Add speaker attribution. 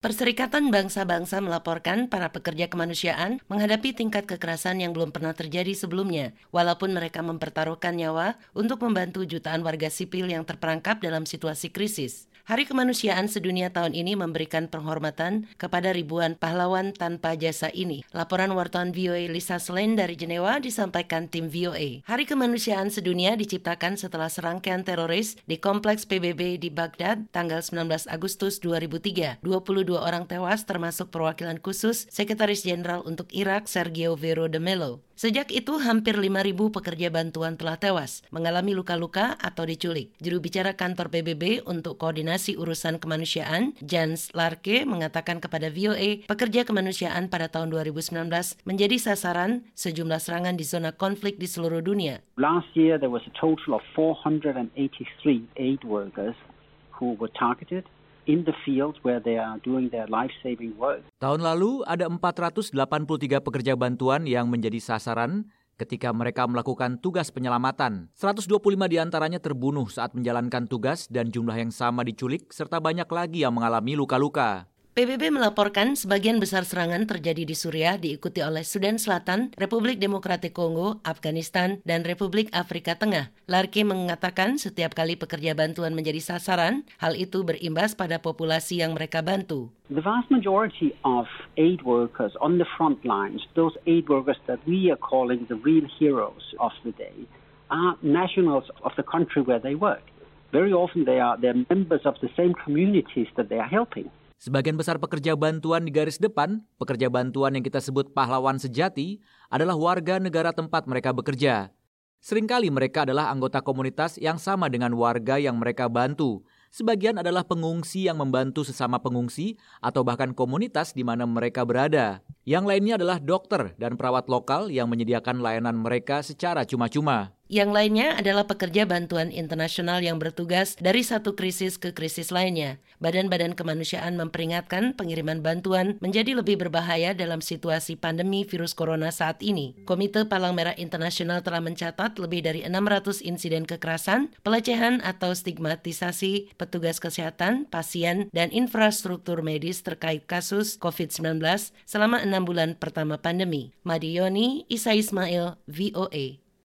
Speaker 1: Perserikatan Bangsa-Bangsa melaporkan para pekerja kemanusiaan menghadapi tingkat kekerasan yang belum pernah terjadi sebelumnya, walaupun mereka mempertaruhkan nyawa untuk membantu jutaan warga sipil yang terperangkap dalam situasi krisis. Hari Kemanusiaan Sedunia tahun ini memberikan penghormatan kepada ribuan pahlawan tanpa jasa ini. Laporan wartawan VOA Lisa Selen dari Jenewa disampaikan tim VOA. Hari Kemanusiaan Sedunia diciptakan setelah serangkaian teroris di kompleks PBB di Baghdad tanggal 19 Agustus 2003. 22 orang tewas termasuk perwakilan khusus Sekretaris Jenderal untuk Irak Sergio Vero de Mello. Sejak itu hampir 5.000 pekerja bantuan telah tewas, mengalami luka-luka atau diculik. Juru bicara kantor PBB untuk koordinasi urusan kemanusiaan, Jans Larke, mengatakan kepada VOA, pekerja kemanusiaan pada tahun 2019 menjadi sasaran sejumlah serangan di zona konflik di seluruh dunia.
Speaker 2: Last year there was a total of 483 aid workers who were targeted in the field where they are doing their.
Speaker 3: Tahun lalu ada 483 pekerja bantuan yang menjadi sasaran ketika mereka melakukan tugas penyelamatan. 125 di antaranya terbunuh saat menjalankan tugas dan jumlah yang sama diculik serta banyak lagi yang mengalami luka-luka.
Speaker 1: PBB melaporkan sebagian besar serangan terjadi di Suriah diikuti oleh Sudan Selatan, Republik Demokratik Kongo, Afghanistan, dan Republik Afrika Tengah. Larki mengatakan setiap kali pekerja bantuan menjadi sasaran, hal itu berimbas pada populasi yang mereka bantu.
Speaker 2: The vast majority of aid workers on the front lines, those aid workers that we are calling the real heroes of the day, are nationals of the country where they work. Very often they are they're members of the same communities that they are helping.
Speaker 3: Sebagian besar pekerja bantuan di garis depan, pekerja bantuan yang kita sebut pahlawan sejati, adalah warga negara tempat mereka bekerja. Seringkali mereka adalah anggota komunitas yang sama dengan warga yang mereka bantu. Sebagian adalah pengungsi yang membantu sesama pengungsi atau bahkan komunitas di mana mereka berada. Yang lainnya adalah dokter dan perawat lokal yang menyediakan layanan mereka secara cuma-cuma.
Speaker 1: Yang lainnya adalah pekerja bantuan internasional yang bertugas dari satu krisis ke krisis lainnya. Badan-badan kemanusiaan memperingatkan pengiriman bantuan menjadi lebih berbahaya dalam situasi pandemi virus corona saat ini. Komite Palang Merah Internasional telah mencatat lebih dari 600 insiden kekerasan, pelecehan atau stigmatisasi petugas kesehatan, pasien, dan infrastruktur medis terkait kasus COVID-19 selama enam bulan pertama pandemi. Madioni, Isa Ismail, VOA.